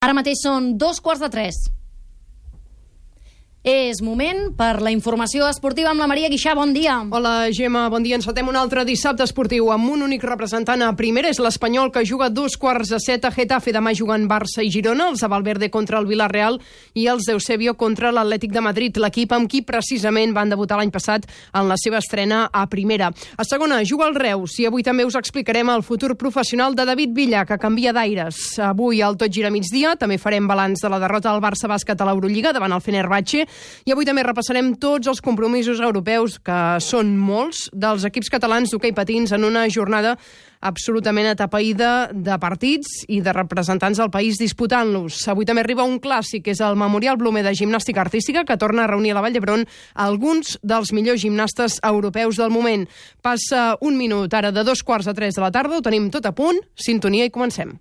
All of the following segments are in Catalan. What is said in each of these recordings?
Ara mateix són dos quarts de tres. És moment per la informació esportiva amb la Maria Guixà. Bon dia. Hola, Gemma. Bon dia. Encetem un altre dissabte esportiu amb un únic representant a primera. És l'Espanyol que juga dos quarts de set a Getafe. Demà juguen Barça i Girona, els de Valverde contra el Villarreal i els d'Eusebio contra l'Atlètic de Madrid, l'equip amb qui precisament van debutar l'any passat en la seva estrena a primera. A segona, juga el Reus i avui també us explicarem el futur professional de David Villa, que canvia d'aires. Avui al Tot Gira migdia també farem balanç de la derrota del Barça bàsquet a l'Eurolliga davant el Fenerbahce i avui també repassarem tots els compromisos europeus, que són molts, dels equips catalans d'hoquei patins en una jornada absolutament atapeïda de partits i de representants del país disputant-los. Avui també arriba un clàssic, que és el Memorial Blume de Gimnàstica Artística, que torna a reunir a la Vall d'Hebron alguns dels millors gimnastes europeus del moment. Passa un minut ara de dos quarts de tres de la tarda, ho tenim tot a punt, sintonia i comencem.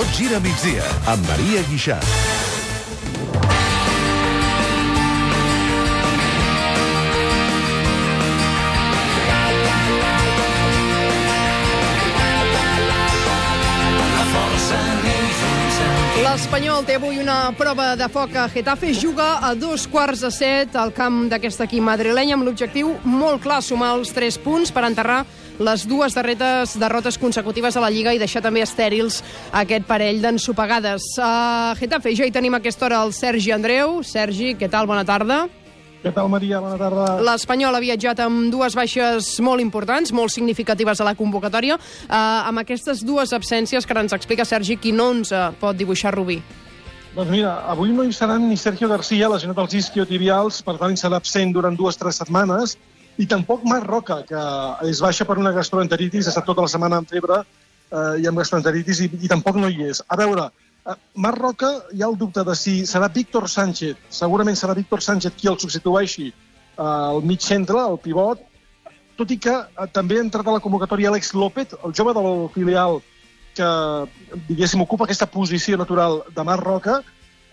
Tot gira migdia amb Maria Guixà. L'Espanyol té avui una prova de foc a Getafe. Juga a dos quarts de set al camp d'aquest equip madrileny amb l'objectiu molt clar, sumar els tres punts per enterrar les dues darreres derrotes consecutives a la Lliga i deixar també estèrils aquest parell d'ensopegades. A Getafe ja hi tenim a aquesta hora el Sergi Andreu. Sergi, què tal? Bona tarda. Què tal, Maria? Bona tarda. L'Espanyol ha viatjat amb dues baixes molt importants, molt significatives a la convocatòria. Uh, amb aquestes dues absències que ara ens explica Sergi, qui no ens pot dibuixar Rubí? Doncs mira, avui no hi seran ni Sergio García, lesionat als isquiotibials, per tant, serà absent durant dues o tres setmanes, i tampoc Marc Roca, que és baixa per una gastroenteritis, ha estat tota la setmana amb febre eh, i amb gastroenteritis, i, i tampoc no hi és. A veure, eh, Marc Roca hi ha el dubte de si serà Víctor Sánchez, segurament serà Víctor Sánchez qui el substitueixi eh, al mig centre, al pivot, tot i que eh, també ha entrat a la convocatòria Alex López, el jove del filial que, diguéssim, ocupa aquesta posició natural de Marc Roca.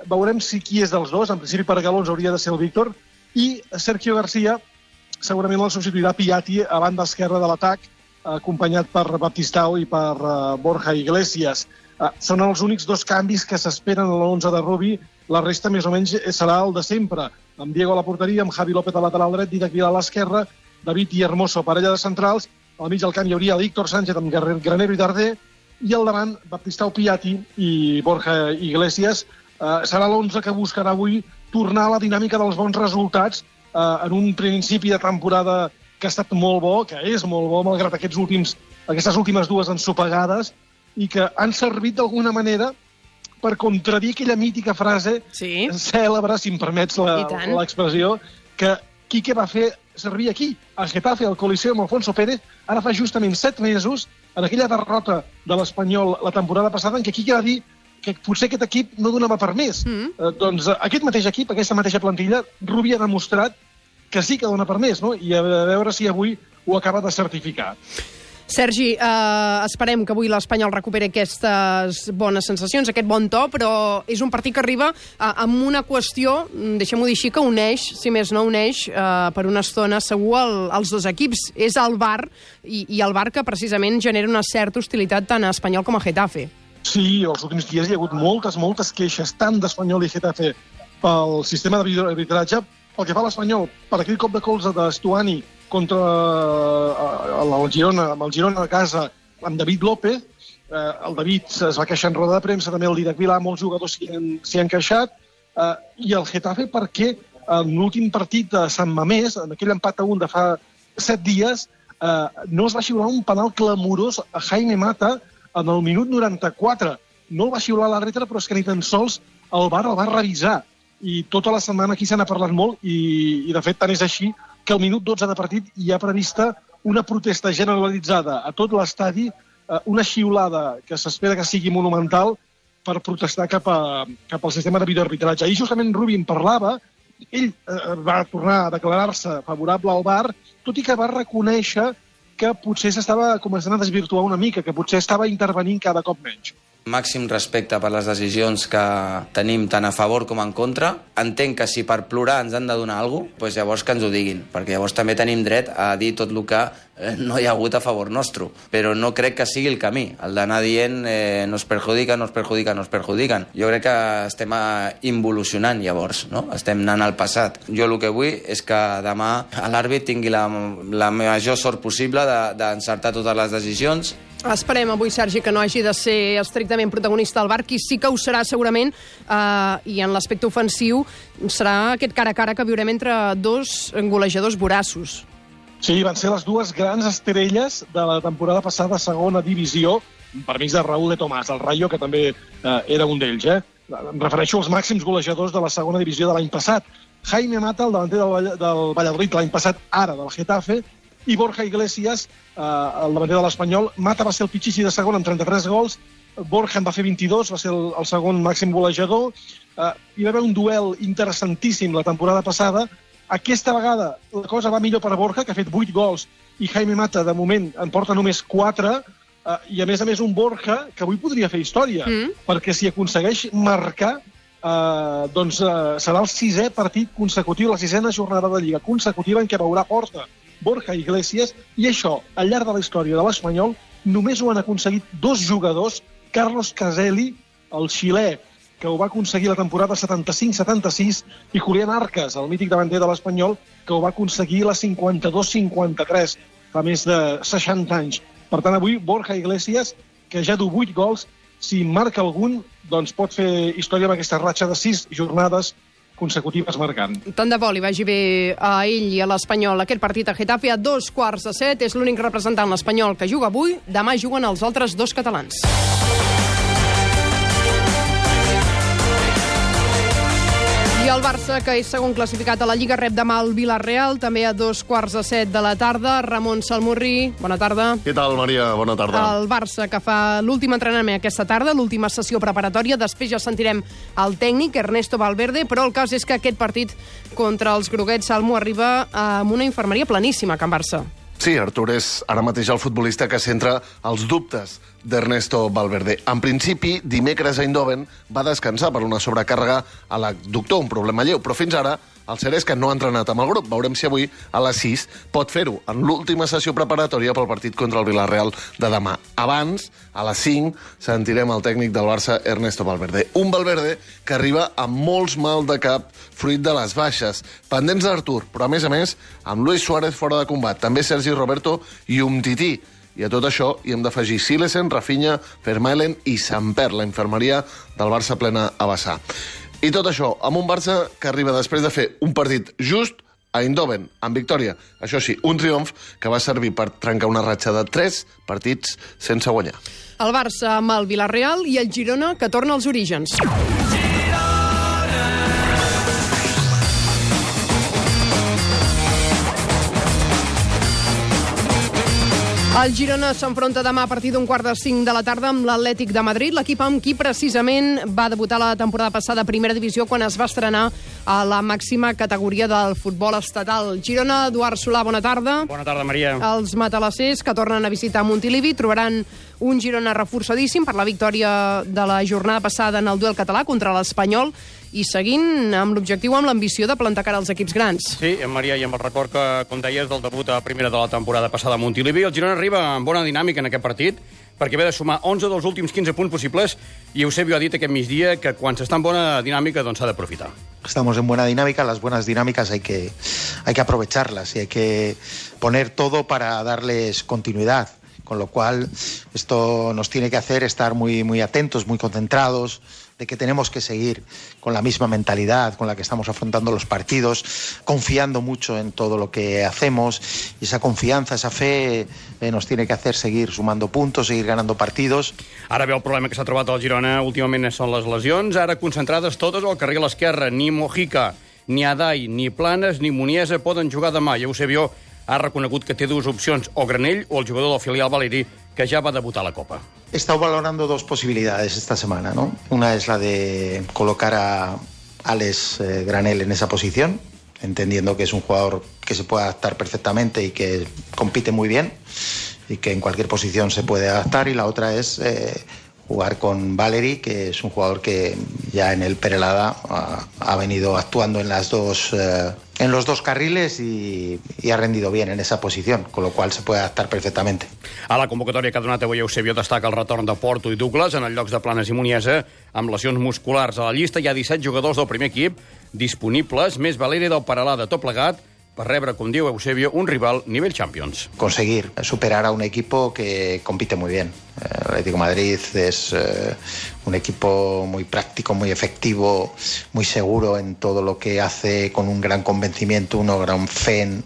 Veurem si qui és dels dos. En principi, per galons hauria de ser el Víctor. I Sergio García, segurament el substituirà Piatti a banda esquerra de l'atac, acompanyat per Baptistao i per uh, Borja Iglesias. Uh, són els únics dos canvis que s'esperen a l'11 de Rubi. La resta, més o menys, serà el de sempre. Amb Diego a la porteria, amb Javi López a lateral dret, Didac Vila a l'esquerra, David i Hermoso, parella de centrals. Al mig del camp hi hauria Víctor Sánchez amb Granero i Darder, i al davant Baptistao Piatti i Borja Iglesias. Uh, serà l'11 que buscarà avui tornar a la dinàmica dels bons resultats uh, en un principi de temporada que ha estat molt bo, que és molt bo, malgrat aquests últims, aquestes últimes dues ensopegades, i que han servit d'alguna manera per contradir aquella mítica frase Sí. cèlebre, si em permets l'expressió, que Quique va fer servir aquí, a Getafe, al Coliseu amb Alfonso Pérez, ara fa justament set mesos, en aquella derrota de l'Espanyol la temporada passada, en què Quique va dir que potser aquest equip no donava per més. Mm. Eh, doncs eh, aquest mateix equip, aquesta mateixa plantilla, Rubi ha demostrat que sí que dona per més, no? I a veure si avui ho acaba de certificar. Sergi, eh, esperem que avui l'Espanyol recuperi aquestes bones sensacions, aquest bon to, però és un partit que arriba eh, amb una qüestió, mm, deixem-ho dir així, que uneix, si més no uneix, eh, per una estona segur el, els dos equips. És el bar, i, i el bar que precisament genera una certa hostilitat tant a Espanyol com a Getafe. Sí, els últims dies hi ha hagut moltes, moltes queixes, tant d'Espanyol i Getafe, pel sistema d'arbitratge, pel que fa a l'Espanyol, per aquell cop de colze d'Estuani contra eh, el Girona, amb el Girona a casa, amb David López, eh, el David es va queixar en roda de premsa, també el Didac Vilà, molts jugadors s'hi han, han queixat, eh, i el Getafe perquè en l'últim partit de Sant Mamés, en aquell empat a un de fa set dies, eh, no es va xiular un penal clamorós a Jaime Mata en el minut 94. No el va xiular l'àrbitre, però és que ni tan sols el VAR el va revisar. I tota la setmana aquí se n'ha parlat molt i, i, de fet, tant és així que al minut 12 de partit hi ha prevista una protesta generalitzada a tot l'estadi, eh, una xiulada que s'espera que sigui monumental per protestar cap, a, cap al sistema de videoarbitratge. Ahir justament Rubi en parlava, ell eh, va tornar a declarar-se favorable al VAR, tot i que va reconèixer que potser s'estava començant a desvirtuar una mica, que potser estava intervenint cada cop menys. Màxim respecte per les decisions que tenim tant a favor com en contra. Entenc que si per plorar ens han de donar alguna cosa, doncs llavors que ens ho diguin, perquè llavors també tenim dret a dir tot el que eh, no hi ha hagut a favor nostre. Però no crec que sigui el camí, el d'anar dient eh, nos perjudica, nos perjudica, nos perjudiquen. Jo crec que estem involucionant llavors, no? estem anant al passat. Jo el que vull és que demà l'àrbit tingui la, la major sort possible d'encertar de, totes les decisions Esperem avui, Sergi, que no hagi de ser estrictament protagonista del bar, qui sí que ho serà segurament, eh, i en l'aspecte ofensiu serà aquest cara a cara que viurem entre dos golejadors vorassos. Sí, van ser les dues grans estrelles de la temporada passada a segona divisió, per mig de Raúl de Tomàs, el Rayo, que també eh, era un d'ells. Eh? Em refereixo als màxims golejadors de la segona divisió de l'any passat. Jaime Mata, el davanter del, del Valladolid l'any passat, ara del Getafe, i Borja Iglesias, eh, el davanter de l'Espanyol. Mata va ser el pitxissi de segon amb 33 gols, Borja en va fer 22, va ser el, el segon màxim golejador. Eh, hi va haver un duel interessantíssim la temporada passada. Aquesta vegada la cosa va millor per a Borja, que ha fet 8 gols, i Jaime Mata, de moment, en porta només 4, eh, i a més a més un Borja que avui podria fer història, mm. perquè si aconsegueix marcar, eh, doncs eh, serà el sisè partit consecutiu, la sisena jornada de Lliga consecutiva en què veurà porta Borja Iglesias, i això, al llarg de la història de l'Espanyol, només ho han aconseguit dos jugadors, Carlos Caselli, el xilè, que ho va aconseguir la temporada 75-76, i Julián Arcas, el mític davanter de l'Espanyol, que ho va aconseguir la 52-53, fa més de 60 anys. Per tant, avui, Borja Iglesias, que ja du 8 gols, si marca algun, doncs pot fer història amb aquesta ratxa de 6 jornades consecutives marcant. Tant de bo li vagi bé a ell i a l'Espanyol aquest partit a Getafe a dos quarts de set. És l'únic representant l'Espanyol que juga avui. Demà juguen els altres dos catalans. I el Barça, que és segon classificat a la Lliga, rep demà el Villarreal, també a dos quarts de set de la tarda. Ramon Salmurri, bona tarda. Què tal, Maria? Bona tarda. El Barça, que fa l'últim entrenament aquesta tarda, l'última sessió preparatòria. Després ja sentirem el tècnic, Ernesto Valverde, però el cas és que aquest partit contra els groguets Salmo arriba amb una infermeria planíssima a Can Barça. Sí, Artur és ara mateix el futbolista que centra els dubtes d'Ernesto Valverde. En principi, dimecres Eindhoven va descansar per una sobrecàrrega a l'adductor, un problema lleu, però fins ara el cert és que no ha entrenat amb el grup. Veurem si avui, a les 6, pot fer-ho en l'última sessió preparatòria pel partit contra el Villarreal de demà. Abans, a les 5, sentirem el tècnic del Barça, Ernesto Valverde. Un Valverde que arriba amb molts mal de cap fruit de les baixes, pendents d'Artur, però a més a més, amb Luis Suárez fora de combat, també Sergi Roberto i Umtiti. I a tot això hi hem d'afegir Silesen, Rafinha, Vermaelen i Samper, la infermeria del Barça plena a vessar. I tot això amb un Barça que arriba després de fer un partit just a Eindhoven, amb victòria. Això sí, un triomf que va servir per trencar una ratxa de 3 partits sense guanyar. El Barça amb el Villarreal i el Girona, que torna als orígens. El Girona s'enfronta demà a partir d'un quart de cinc de la tarda amb l'Atlètic de Madrid, l'equip amb qui precisament va debutar la temporada passada a primera divisió quan es va estrenar a la màxima categoria del futbol estatal. Girona, Eduard Solà, bona tarda. Bona tarda, Maria. Els matalassers que tornen a visitar Montilivi trobaran un Girona reforçadíssim per la victòria de la jornada passada en el duel català contra l'Espanyol i seguint amb l'objectiu, amb l'ambició de plantar cara als equips grans. Sí, en Maria, i amb el record que, com deies, del debut a primera de la temporada passada a Montilivi, el Girona arriba amb bona dinàmica en aquest partit, perquè ve de sumar 11 dels últims 15 punts possibles i Eusebio ha dit aquest migdia que quan s'està en bona dinàmica doncs s'ha d'aprofitar. Estamos en buena dinámica, las buenas dinámicas hay que, hay que aprovecharlas y hay que poner todo para darles continuidad. Con lo cual, esto nos tiene que hacer estar muy, muy atentos, muy concentrados, de que tenemos que seguir con la misma mentalidad con la que estamos afrontando los partidos, confiando mucho en todo lo que hacemos y esa confianza, esa fe eh, nos tiene que hacer seguir sumando puntos, seguir ganando partidos. Ara ve el problema que s'ha trobat al Girona últimament són les lesions, ara concentrades totes al carrer a l'esquerra, ni Mojica, ni Adai, ni Planes, ni Muniesa poden jugar demà. Ja Eusebio ha reconegut que té dues opcions, o Granell o el jugador del filial Valeri, que ja va debutar a la Copa. He estado valorando dos posibilidades esta semana. ¿no? Una es la de colocar a Alex eh, Granel en esa posición, entendiendo que es un jugador que se puede adaptar perfectamente y que compite muy bien y que en cualquier posición se puede adaptar. Y la otra es eh, jugar con Valery, que es un jugador que ya en el Perelada ha, ha venido actuando en las dos eh, en los dos carriles y, y, ha rendido bien en esa posición, con lo cual se puede adaptar perfectamente. A la convocatòria que ha donat avui Eusebio destaca el retorn de Porto i Douglas en els llocs de Planes i Muniesa amb lesions musculars. A la llista hi ha 17 jugadors del primer equip disponibles, més Valeri del Paralada tot plegat, per rebre, com diu Eusebio, un rival nivell Champions. Conseguir superar a un equipo que compite muy bien. El Atlético Madrid es eh, un equipo muy práctico, muy efectivo, muy seguro en todo lo que hace, con un gran convencimiento, una gran fe en,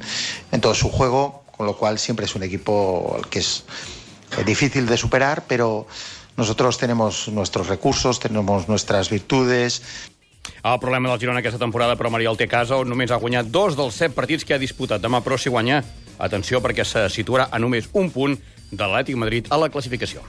en todo su juego, con lo cual siempre es un equipo que es eh, difícil de superar, pero nosotros tenemos nuestros recursos, tenemos nuestras virtudes, el problema del Girona aquesta temporada, però Mariol té casa, on només ha guanyat dos dels set partits que ha disputat. Demà, però, si guanya, atenció, perquè se situarà a només un punt de l'Atlètic Madrid a la classificació.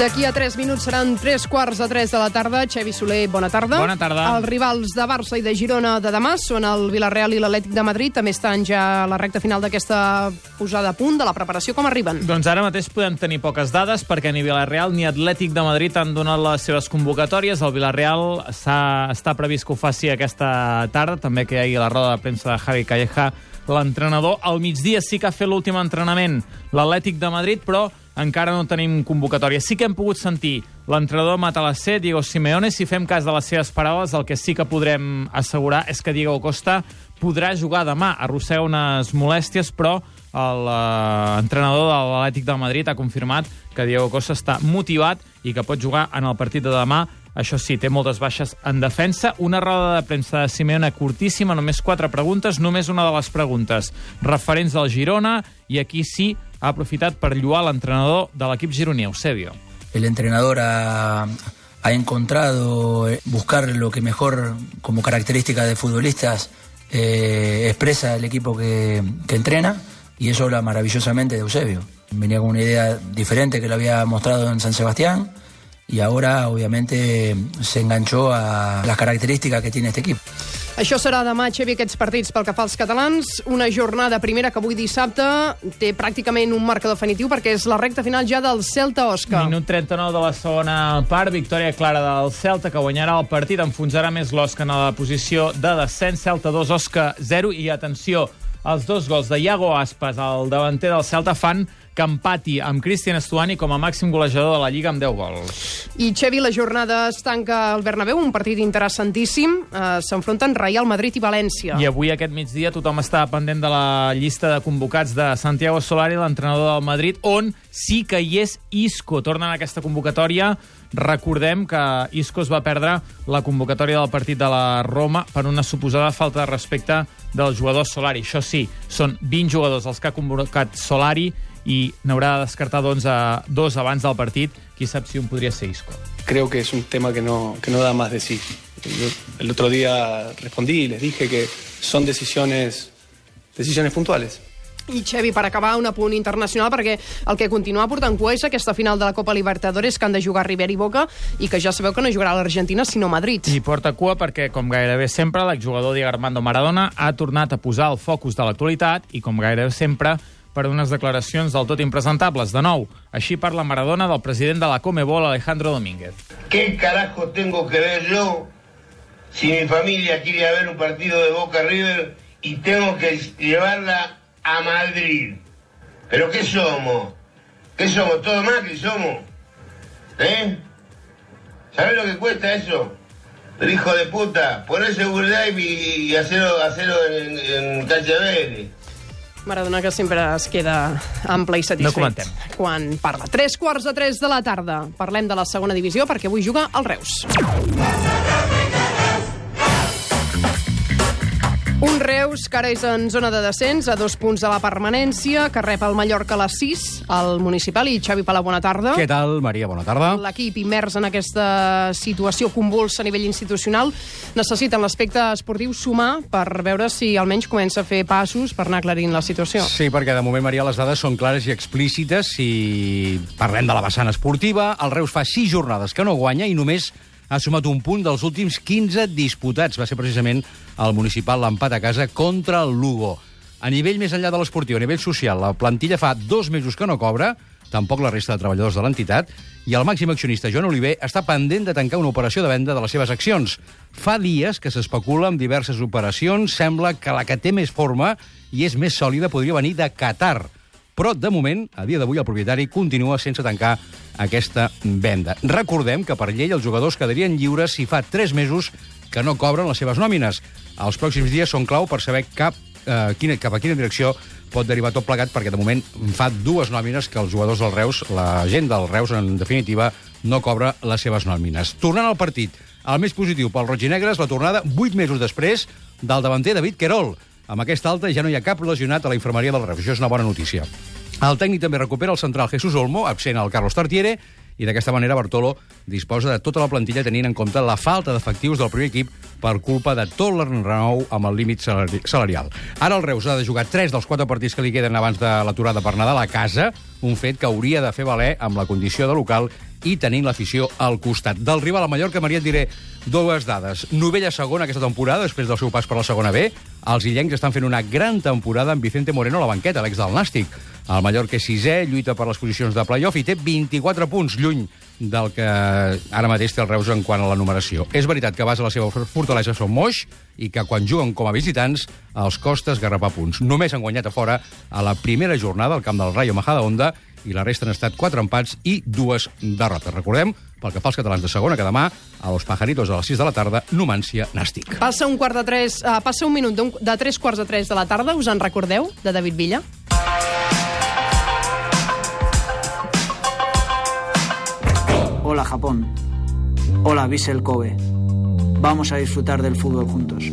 D'aquí a 3 minuts seran 3 quarts de 3 de la tarda. Xevi Soler, bona tarda. Bona tarda. Els rivals de Barça i de Girona de demà són el Villarreal i l'Atlètic de Madrid. També estan ja a la recta final d'aquesta posada a punt de la preparació. Com arriben? Doncs ara mateix podem tenir poques dades perquè ni Villarreal ni Atlètic de Madrid han donat les seves convocatòries. El Villarreal està previst que ho faci aquesta tarda, també que hi hagi la roda de premsa de Javi Calleja, l'entrenador. Al migdia sí que ha fet l'últim entrenament l'Atlètic de Madrid, però encara no tenim convocatòria. Sí que hem pogut sentir l'entrenador Matalacé, Diego Simeone. Si fem cas de les seves paraules, el que sí que podrem assegurar és que Diego Costa podrà jugar demà. Arrossega unes molèsties, però l'entrenador de l'Atlètic de Madrid ha confirmat que Diego Costa està motivat i que pot jugar en el partit de demà això sí, té moltes baixes en defensa. Una roda de premsa de Simeone curtíssima, només quatre preguntes, només una de les preguntes referents del Girona, i aquí sí ha aprofitat per lluar l'entrenador de l'equip gironí, Eusebio. El entrenador ha, encontrado buscar lo que mejor, como característica de futbolistas, eh, expresa el equipo que, que entrena, y eso habla maravillosamente de Eusebio. Venía con una idea diferente que lo había mostrado en San Sebastián, y ahora obviamente se enganchó a las características que tiene este equipo. Això serà demà, Xevi, aquests partits pel que fa als catalans. Una jornada primera que avui dissabte té pràcticament un marcador definitiu perquè és la recta final ja del Celta-Òscar. Minut 39 de la segona part, victòria clara del Celta que guanyarà el partit, enfonsarà més l'Òscar en la posició de descens. Celta 2, Òscar 0 i atenció, els dos gols de Iago Aspas, el davanter del Celta, fan que empati amb Cristian Estuani com a màxim golejador de la Lliga amb 10 gols. I, Xevi, la jornada es tanca al Bernabéu, un partit interessantíssim. Uh, S'enfronten Real Madrid i València. I avui, aquest migdia, tothom està pendent de la llista de convocats de Santiago Solari, l'entrenador del Madrid, on sí que hi és Isco. Tornen a aquesta convocatòria. Recordem que Isco es va perdre la convocatòria del partit de la Roma per una suposada falta de respecte del jugador Solari. Això sí, són 20 jugadors els que ha convocat Solari i n'haurà de descartar doncs, a dos abans del partit. Qui sap si un podria ser Isco. Creo que es un tema que no, que no da más de sí. Yo el otro día respondí y les dije que son decisiones, decisiones puntuales. I, Xevi, per acabar, un apunt internacional, perquè el que continua portant cua és aquesta final de la Copa Libertadores que han de jugar River i Boca i que ja sabeu que no jugarà l'Argentina, sinó Madrid. I porta cua perquè, com gairebé sempre, l'exjugador Diego Armando Maradona ha tornat a posar el focus de l'actualitat i, com gairebé sempre, per unes declaracions del tot impresentables. De nou, així parla Maradona del president de la Comebol, Alejandro Domínguez. ¿Qué carajo tengo que ver yo si mi familia quiere ver un partido de Boca River y tengo que llevarla a Madrid? ¿Pero qué somos? ¿Qué somos? ¿Todo Macri somos? ¿Eh? ¿Sabes lo que cuesta eso? El hijo de puta, poner seguridad y, y hacerlo, hacerlo en, en Vélez. Maradona que sempre es queda ample i satisfet. No comentem. Quan parla. Tres quarts de tres de la tarda. Parlem de la segona divisió perquè avui juga el Reus. Un Reus que ara és en zona de descens, a dos punts de la permanència, que rep el Mallorca a les 6, al municipal. I Xavi Palau, bona tarda. Què tal, Maria? Bona tarda. L'equip immers en aquesta situació convulsa a nivell institucional necessita en l'aspecte esportiu sumar per veure si almenys comença a fer passos per anar aclarint la situació. Sí, perquè de moment, Maria, les dades són clares i explícites. Si parlem de la vessant esportiva, el Reus fa sis jornades que no guanya i només ha sumat un punt dels últims 15 disputats. Va ser precisament el municipal l'empat a casa contra el Lugo. A nivell més enllà de l'esportiu, a nivell social, la plantilla fa dos mesos que no cobra, tampoc la resta de treballadors de l'entitat, i el màxim accionista, Joan Oliver, està pendent de tancar una operació de venda de les seves accions. Fa dies que s'especula amb diverses operacions, sembla que la que té més forma i és més sòlida podria venir de Qatar. Però, de moment, a dia d'avui, el propietari continua sense tancar aquesta venda. Recordem que per llei els jugadors quedarien lliures si fa 3 mesos que no cobren les seves nòmines. Els pròxims dies són clau per saber cap, eh, quina, cap a quina direcció pot derivar tot plegat, perquè de moment fa dues nòmines que els jugadors del Reus, la gent del Reus, en definitiva, no cobra les seves nòmines. Tornant al partit, el més positiu pel Roig i Negres, la tornada 8 mesos després del davanter David Querol. Amb aquesta alta ja no hi ha cap lesionat a la infermeria del Reus. Això és una bona notícia. El tècnic també recupera el central Jesús Olmo, absent el Carlos Tartiere, i d'aquesta manera Bartolo disposa de tota la plantilla tenint en compte la falta d'efectius del primer equip per culpa de tot l'enrenou amb el límit salari salarial. Ara el Reus ha de jugar 3 dels 4 partits que li queden abans de l'aturada per Nadal a casa, un fet que hauria de fer valer amb la condició de local i tenint l'afició al costat. Del rival a Mallorca, Maria, et diré dues dades. Novella segona aquesta temporada, després del seu pas per la segona B. Els illencs estan fent una gran temporada amb Vicente Moreno a la banqueta, l'ex del Nàstic. El Mallorca és sisè, lluita per les posicions de playoff i té 24 punts, lluny del que ara mateix té el Reus en quant a la numeració. És veritat que a base la seva fortalesa són moix i que quan juguen com a visitants els costa esgarrapar punts. Només han guanyat a fora a la primera jornada al camp del Rayo Majadahonda i la resta han estat quatre empats i dues derrotes. Recordem, pel que fa als catalans de segona, que demà a Los Pajaritos a les 6 de la tarda, Numància, Nàstic. Passa un quart de tres, uh, passa un minut d'un- de tres quarts de tres de la tarda, us en recordeu, de David Villa? Hola Japón. Hola Vissel Kobe. Vamos a disfrutar del fútbol juntos.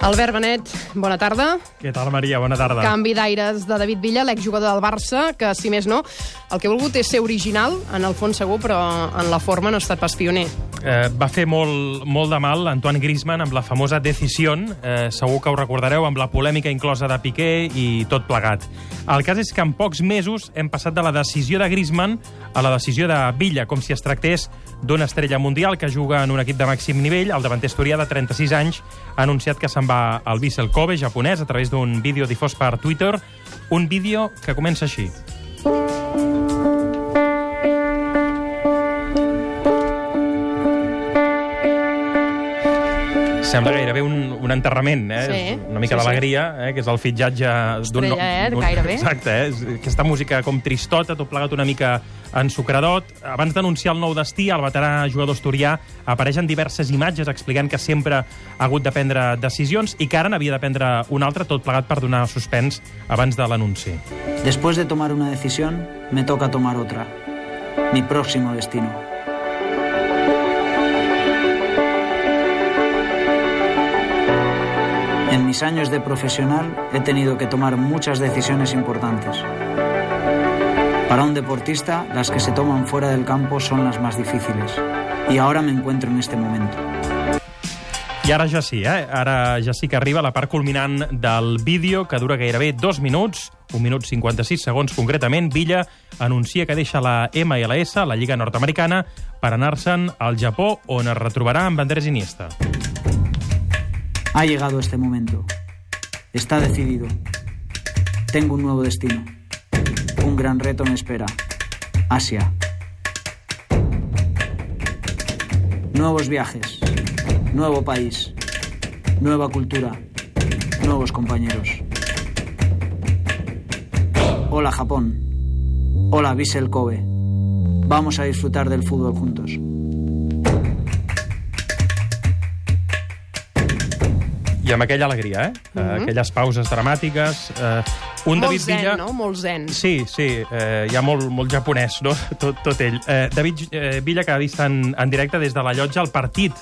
Albert Benet, bona tarda. Què tal, Maria? Bona tarda. Canvi d'aires de David Villa, l'exjugador del Barça, que, si més no, el que ha volgut és ser original, en el fons segur, però en la forma no ha estat pas pioner. Eh, va fer molt, molt de mal Antoine Griezmann amb la famosa Decisión, eh, segur que ho recordareu, amb la polèmica inclosa de Piqué i tot plegat. El cas és que en pocs mesos hem passat de la decisió de Griezmann a la decisió de Villa, com si es tractés d'una estrella mundial que juga en un equip de màxim nivell. El davanter asturià de 36 anys ha anunciat que se'n va al Vissel Kobe japonès a través d'un vídeo difós per Twitter, un vídeo que comença així. Sembla gairebé un, un enterrament, eh? Sí, Una mica sí, sí. d'alegria, eh? que és el fitxatge... d'un Estrella, eh? d'un- Gairebé. Exacte, eh? Aquesta música com tristota, tot plegat una mica ensucradot. Abans d'anunciar el nou destí, el veterà jugador asturià apareixen diverses imatges explicant que sempre ha hagut de prendre decisions i que ara n'havia de prendre una altra, tot plegat per donar suspens abans de l'anunci. Después de tomar una decisión, me toca tomar otra. Mi próximo destino. Mis años de profesional he tenido que tomar muchas decisiones importantes. Para un deportista, las que se toman fuera del campo son las más difíciles. Y ahora me encuentro en este momento. I ara ja sí, eh? Ara ja sí que arriba la part culminant del vídeo, que dura gairebé dos minuts, un minut 56 segons concretament. Villa anuncia que deixa la MLS, la Lliga Nord-Americana, per anar-se'n al Japó, on es retrobarà amb Andrés Iniesta. Ha llegado este momento. Está decidido. Tengo un nuevo destino. Un gran reto me espera. Asia. Nuevos viajes. Nuevo país. Nueva cultura. Nuevos compañeros. Hola Japón. Hola Vissel Kobe. Vamos a disfrutar del fútbol juntos. I amb aquella alegria, eh? Mm Mhm. Aquelles pauses dramàtiques. Eh, un Molt David zen, Villa... no? Molt zen. Sí, sí, eh, hi ha molt, molt japonès, no? Tot, tot ell. Eh, David eh, Villa, que ha vist en, en directe des de la llotja el partit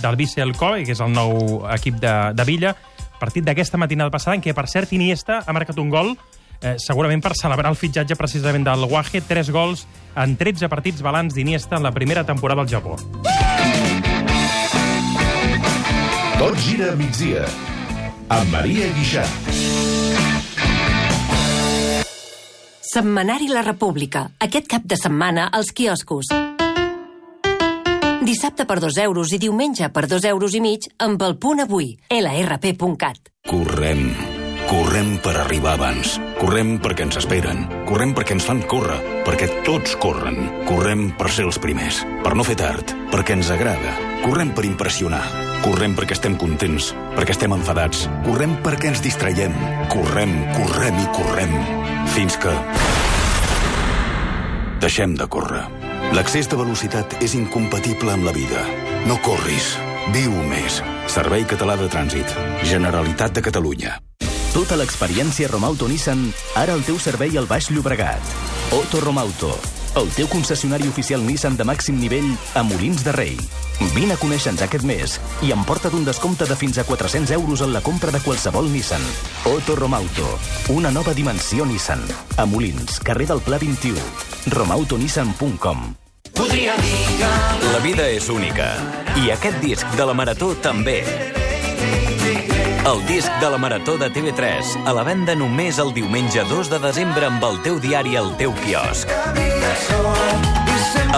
del Vissel Kobe, que és el nou equip de, de Villa, partit d'aquesta matinada passada, en què, per cert, Iniesta ha marcat un gol eh, segurament per celebrar el fitxatge precisament del Waje, tres gols en 13 partits balanç d'Iniesta en la primera temporada al Japó. Tot gira a migdia. Amb Maria Guixà. Setmanari La República. Aquest cap de setmana als quioscos. Dissabte per 2 euros i diumenge per 2 euros i mig amb el punt avui. lrp.cat. Correm. Correm per arribar abans. Correm perquè ens esperen. Correm perquè ens fan córrer. Perquè tots corren. Correm per ser els primers. Per no fer tard. Perquè ens agrada. Correm per impressionar. Correm perquè estem contents. Perquè estem enfadats. Correm perquè ens distraiem. Correm, correm i correm. Fins que... Deixem de córrer. L'accés de velocitat és incompatible amb la vida. No corris. Viu més. Servei Català de Trànsit. Generalitat de Catalunya. Tota l'experiència Romauto Nissan, ara al teu servei al Baix Llobregat. Otto Romauto, el teu concessionari oficial Nissan de màxim nivell a Molins de Rei. Vine a conèixer-nos aquest mes i emporta't un descompte de fins a 400 euros en la compra de qualsevol Nissan. Otto Romauto, una nova dimensió Nissan. A Molins, carrer del Pla 21. romautonissan.com Podria dir que... La vida és única. I aquest disc de la Marató també. El disc de la Marató de TV3, a la venda només el diumenge 2 de desembre amb el teu diari al teu quiosc.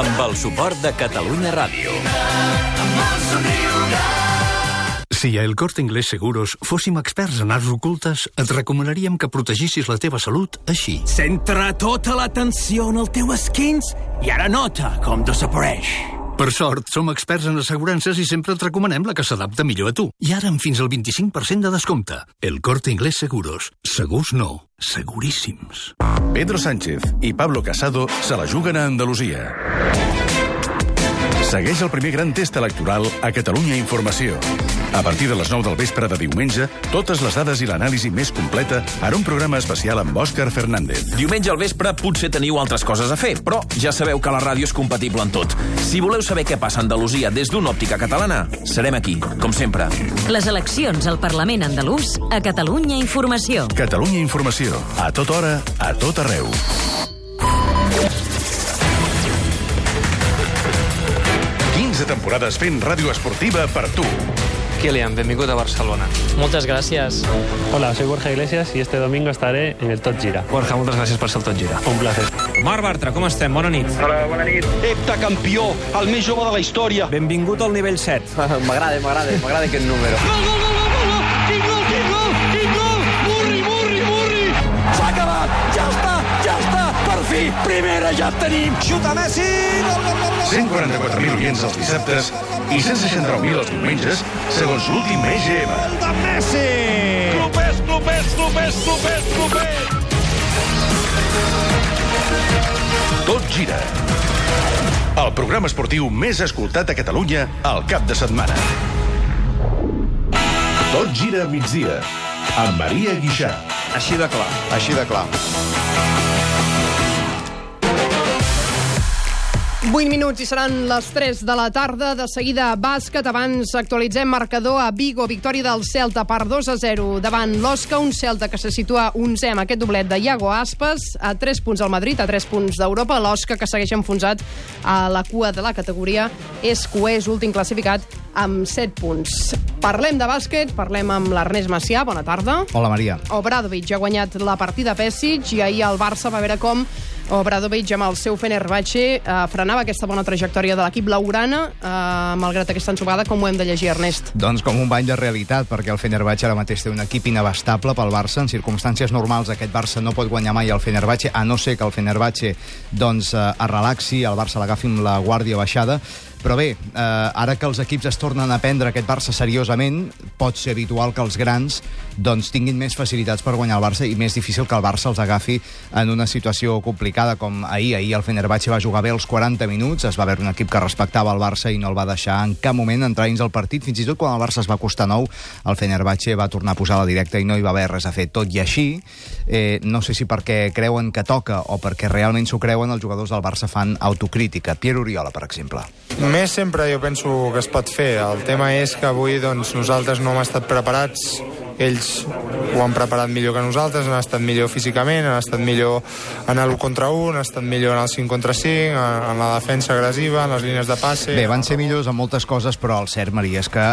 Amb el suport de Catalunya Ràdio. Si a El Corte Inglés Seguros fóssim experts en arts ocultes, et recomanaríem que protegissis la teva salut així. Centra tota l'atenció en el teu esquins i ara nota com desapareix. Per sort, som experts en assegurances i sempre et recomanem la que s'adapta millor a tu. I ara amb fins al 25% de descompte. El Corte Inglés Seguros. Segurs no, seguríssims. Pedro Sánchez i Pablo Casado se la juguen a Andalusia. Segueix el primer gran test electoral a Catalunya Informació. A partir de les 9 del vespre de diumenge, totes les dades i l'anàlisi més completa en un programa especial amb Òscar Fernández. Diumenge al vespre potser teniu altres coses a fer, però ja sabeu que la ràdio és compatible en tot. Si voleu saber què passa a Andalusia des d'una òptica catalana, serem aquí, com sempre. Les eleccions al Parlament andalús a Catalunya Informació. Catalunya Informació. A tota hora, a tot arreu. De temporades fent ràdio esportiva per tu. Kilian, benvingut a Barcelona. Moltes gràcies. Hola, soy Borja Iglesias y este domingo estaré en el Tot Gira. Borja, moltes gràcies per ser el Tot Gira. Un placer. Marc Bartra, com estem? Bona nit. Hola, bona nit. Heptacampió, el més jove de la història. Benvingut al nivell 7. m'agrada, m'agrada, m'agrada aquest número. Gol, gol, gol! Fi, primera ja tenim! Xuta Messi! Gol, gol, gol, gol! 144.000 oients els dissabtes i 169.000 els diumenges, segons l'últim EGM. De Messi! Clubers, clubers, clubers, clubers, clubers! Tot gira. El programa esportiu més escoltat a Catalunya al cap de setmana. Tot gira a migdia. Amb Maria Guixà. Així de clar. Així de clar. 8 minuts i seran les 3 de la tarda. De seguida, bàsquet. Abans actualitzem marcador a Vigo. Victòria del Celta per 2 a 0 davant l'Osca. Un Celta que se situa 11 amb aquest doblet de Iago Aspas. A 3 punts al Madrid, a 3 punts d'Europa. L'Osca, que segueix enfonsat a la cua de la categoria, és coès, últim classificat, amb 7 punts. Parlem de bàsquet, parlem amb l'Ernest Macià. Bona tarda. Hola, Maria. Obradovic ha guanyat la partida a Pesic i ahir el Barça va veure com Obradovic amb el seu Fenerbahce eh, frenava aquesta bona trajectòria de l'equip laurana, eh, malgrat aquesta ensopada, com ho hem de llegir, Ernest? Doncs com un bany de realitat, perquè el Fenerbahce ara mateix té un equip inabastable pel Barça. En circumstàncies normals aquest Barça no pot guanyar mai el Fenerbahce, a no ser que el Fenerbahce doncs, eh, es relaxi, el Barça l'agafi amb la guàrdia baixada, però bé, eh, ara que els equips es tornen a prendre aquest Barça seriosament, pot ser habitual que els grans doncs, tinguin més facilitats per guanyar el Barça i més difícil que el Barça els agafi en una situació complicada com ahir. Ahir el Fenerbahce va jugar bé els 40 minuts, es va veure un equip que respectava el Barça i no el va deixar en cap moment entrar dins el partit. Fins i tot quan el Barça es va costar nou, el Fenerbahce va tornar a posar la directa i no hi va haver res a fer. Tot i així, eh, no sé si perquè creuen que toca o perquè realment s'ho creuen, els jugadors del Barça fan autocrítica. Pierre Oriola, per exemple. Més sempre jo penso que es pot fer. El tema és que avui doncs, nosaltres no hem estat preparats ells ho han preparat millor que nosaltres, han estat millor físicament, han estat millor en l'1 contra 1, han estat millor en el 5 contra 5, en, en la defensa agressiva, en les línies de passe... Bé, van ser millors en moltes coses, però el cert, Maria, és que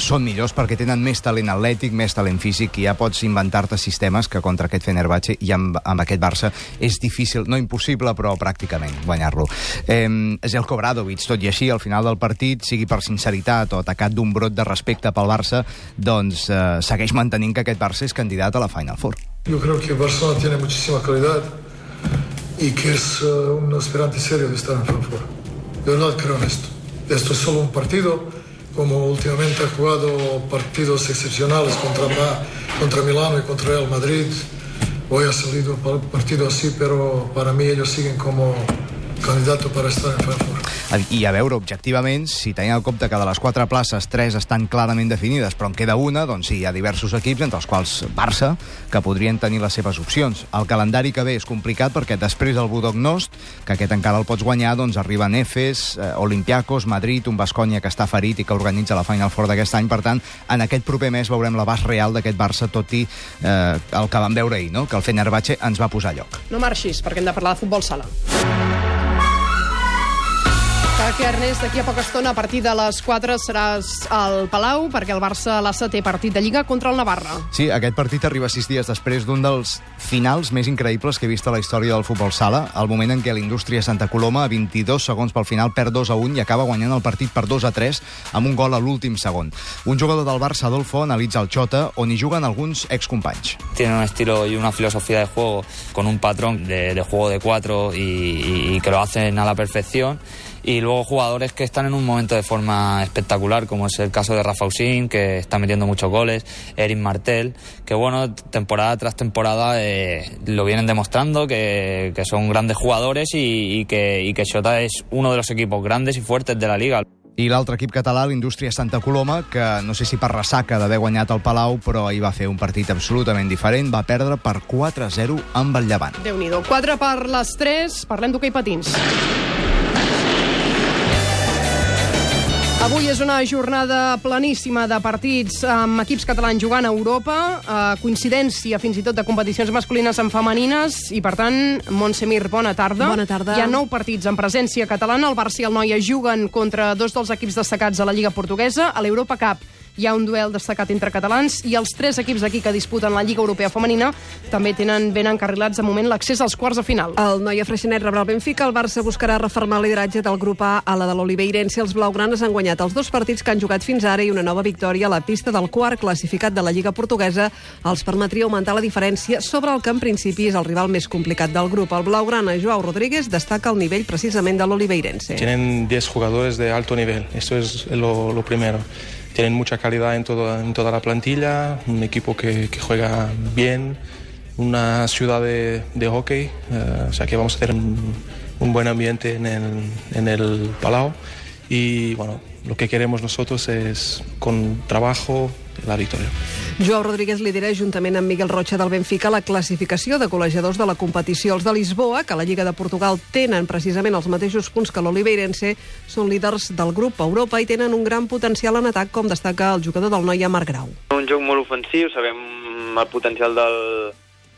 són millors perquè tenen més talent atlètic, més talent físic, i ja pots inventar-te sistemes que contra aquest Fenerbahce i amb, amb aquest Barça és difícil, no impossible, però pràcticament guanyar-lo. Eh, Zelko Bradovic, tot i així, al final del partit, sigui per sinceritat o atacat d'un brot de respecte pel Barça, doncs eh, segueix mantenint que aquest Barça és candidat a la Final Four. Yo creo que Barcelona tiene muchísima calidad y que es uh, un aspirante serio de estar en Frankfurt. De verdad creo en esto. Esto es solo un partido, como últimamente ha jugado partidos excepcionales contra, contra Milano y contra Real Madrid. Hoy ha salido partido así, pero para mí ellos siguen como candidato para estar en Frankfurt. I a veure, objectivament, si tenim en compte que de les quatre places, tres estan clarament definides, però en queda una, doncs sí, hi ha diversos equips, entre els quals Barça, que podrien tenir les seves opcions. El calendari que ve és complicat perquè després el Budognost, que aquest encara el pots guanyar, doncs arriben Efes, eh, Olympiacos, Madrid, un Bascònia que està ferit i que organitza la Final Four d'aquest any. Per tant, en aquest proper mes veurem l'abast real d'aquest Barça, tot i eh, el que vam veure ahir, no? que el Fenerbahce ens va posar a lloc. No marxis, perquè hem de parlar de futbol sala. Perquè, Ernest, d'aquí a poca estona, a partir de les 4, seràs al Palau, perquè el Barça a l'ASA té partit de Lliga contra el Navarra. Sí, aquest partit arriba sis dies després d'un dels finals més increïbles que he vist a la història del futbol sala, el moment en què l'indústria Santa Coloma, a 22 segons pel final, perd 2 a 1 i acaba guanyant el partit per 2 a 3 amb un gol a l'últim segon. Un jugador del Barça, Adolfo, analitza el Xota, on hi juguen alguns excompanys. Tiene un estilo y una filosofía de juego con un patrón de, de juego de cuatro y, y- y que lo hacen a la perfección. Y luego jugadores que están en un momento de forma espectacular, como es el caso de Rafa Usín, que está metiendo muchos goles, Eric Martel, que bueno, temporada tras temporada eh, lo vienen demostrando, que, que son grandes jugadores y, y que, y que Xota es uno de los equipos grandes y fuertes de la liga. I l'altre equip català, l'Indústria Santa Coloma, que no sé si per ressaca d'haver guanyat el Palau, però ahir va fer un partit absolutament diferent, va perdre per 4-0 amb el Llevant. déu nhi 4 per les 3, parlem d'hoquei patins. Avui és una jornada planíssima de partits amb equips catalans jugant a Europa, eh, coincidència fins i tot de competicions masculines amb femenines, i per tant, Montse Mir, bona tarda. Bona tarda. Hi ha nou partits en presència catalana, el Barça i el Noia juguen contra dos dels equips destacats a la Lliga Portuguesa, a l'Europa Cup hi ha un duel destacat entre catalans i els tres equips d'aquí que disputen la Lliga Europea Femenina també tenen ben encarrilats de moment l'accés als quarts de final. El Noia Freixenet rebrà el Benfica, el Barça buscarà reformar el lideratge del grup A a la de l'Oliveirense. Els blaugranes han guanyat els dos partits que han jugat fins ara i una nova victòria a la pista del quart classificat de la Lliga Portuguesa els permetria augmentar la diferència sobre el que en principi és el rival més complicat del grup. El blaugrana Joao Rodríguez destaca el nivell precisament de l'Oliveirense. Tienen 10 jugadores de alto nivel, eso es lo, lo primero. Tienen mucha calidad en, todo, en toda la plantilla, un equipo que, juega bien, una ciudad de, de hockey, eh, o sea que vamos a tener un, un buen ambiente en el, en el Palau. Y bueno, lo que queremos nosotros es con trabajo la victoria. Joao Rodríguez lidera juntament amb Miguel Rocha del Benfica la classificació de col·legiadors de la competició. Els de Lisboa, que a la Lliga de Portugal tenen precisament els mateixos punts que l'Oliveirense, són líders del grup Europa i tenen un gran potencial en atac, com destaca el jugador del Noia, Marc Grau. Un joc molt ofensiu, sabem el potencial del,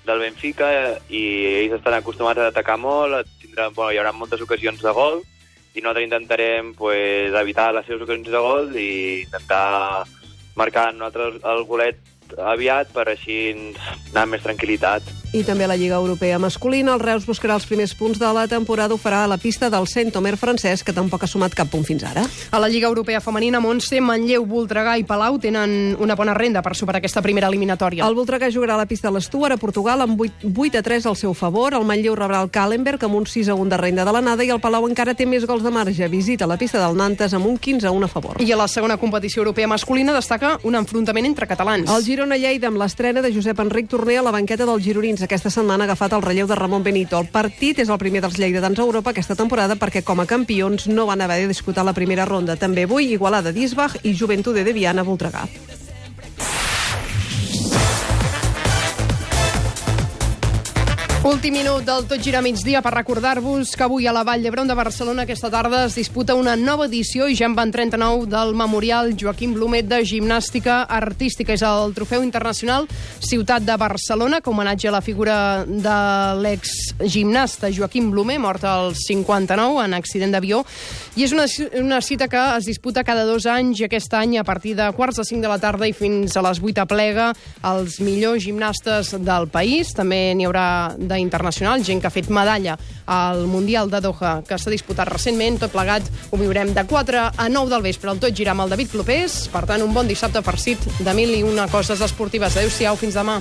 del Benfica i ells estan acostumats a atacar molt, a tindre, bueno, hi haurà moltes ocasions de gol i nosaltres intentarem pues, evitar les seves ocasions de gol i intentar marcar nosaltres el golet aviat per així anar amb més tranquil·litat. I també a la Lliga Europea masculina, el Reus buscarà els primers punts de la temporada, ho farà a la pista del Saint-Omer francès, que tampoc ha sumat cap punt fins ara. A la Lliga Europea Femenina, Montse, Manlleu, Voltregà i Palau tenen una bona renda per superar aquesta primera eliminatòria. El Voltregà jugarà a la pista de l'Stuart a Portugal amb 8, 8 a 3 al seu favor. El Manlleu rebrà el Kallenberg amb un 6 a 1 de renda de l'anada i el Palau encara té més gols de marge. Visita la pista del Nantes amb un 15 a 1 a favor. I a la segona competició europea masculina destaca un enfrontament entre catalans. El Girona-Lleida amb l'estrena de Josep Enric Torner a la banqueta dels gironins. Aquesta setmana ha agafat el relleu de Ramon Benito. El partit és el primer dels lleidatans a Europa aquesta temporada perquè com a campions no van haver de disputar la primera ronda. També avui Igualada d'Isbach i Juventude de Viana Voltregà. Últim minut del Tot Gira Migdia per recordar-vos que avui a la Vall d'Hebron de Barcelona aquesta tarda es disputa una nova edició i ja en van 39 del Memorial Joaquim Blumet de Gimnàstica Artística. És el trofeu internacional Ciutat de Barcelona, com homenatge a la figura de l'ex-gimnasta Joaquim Blumet, mort al 59 en accident d'avió. I és una, una cita que es disputa cada dos anys i aquest any a partir de quarts de 5 de la tarda i fins a les 8 a plega els millors gimnastes del país. També n'hi haurà d'internacional, gent que ha fet medalla al Mundial de Doha, que s'ha disputat recentment, tot plegat ho viurem de 4 a 9 del vespre, el tot gira amb el David Clopés, per tant, un bon dissabte farcit de mil i una coses esportives. Adéu-siau, fins demà.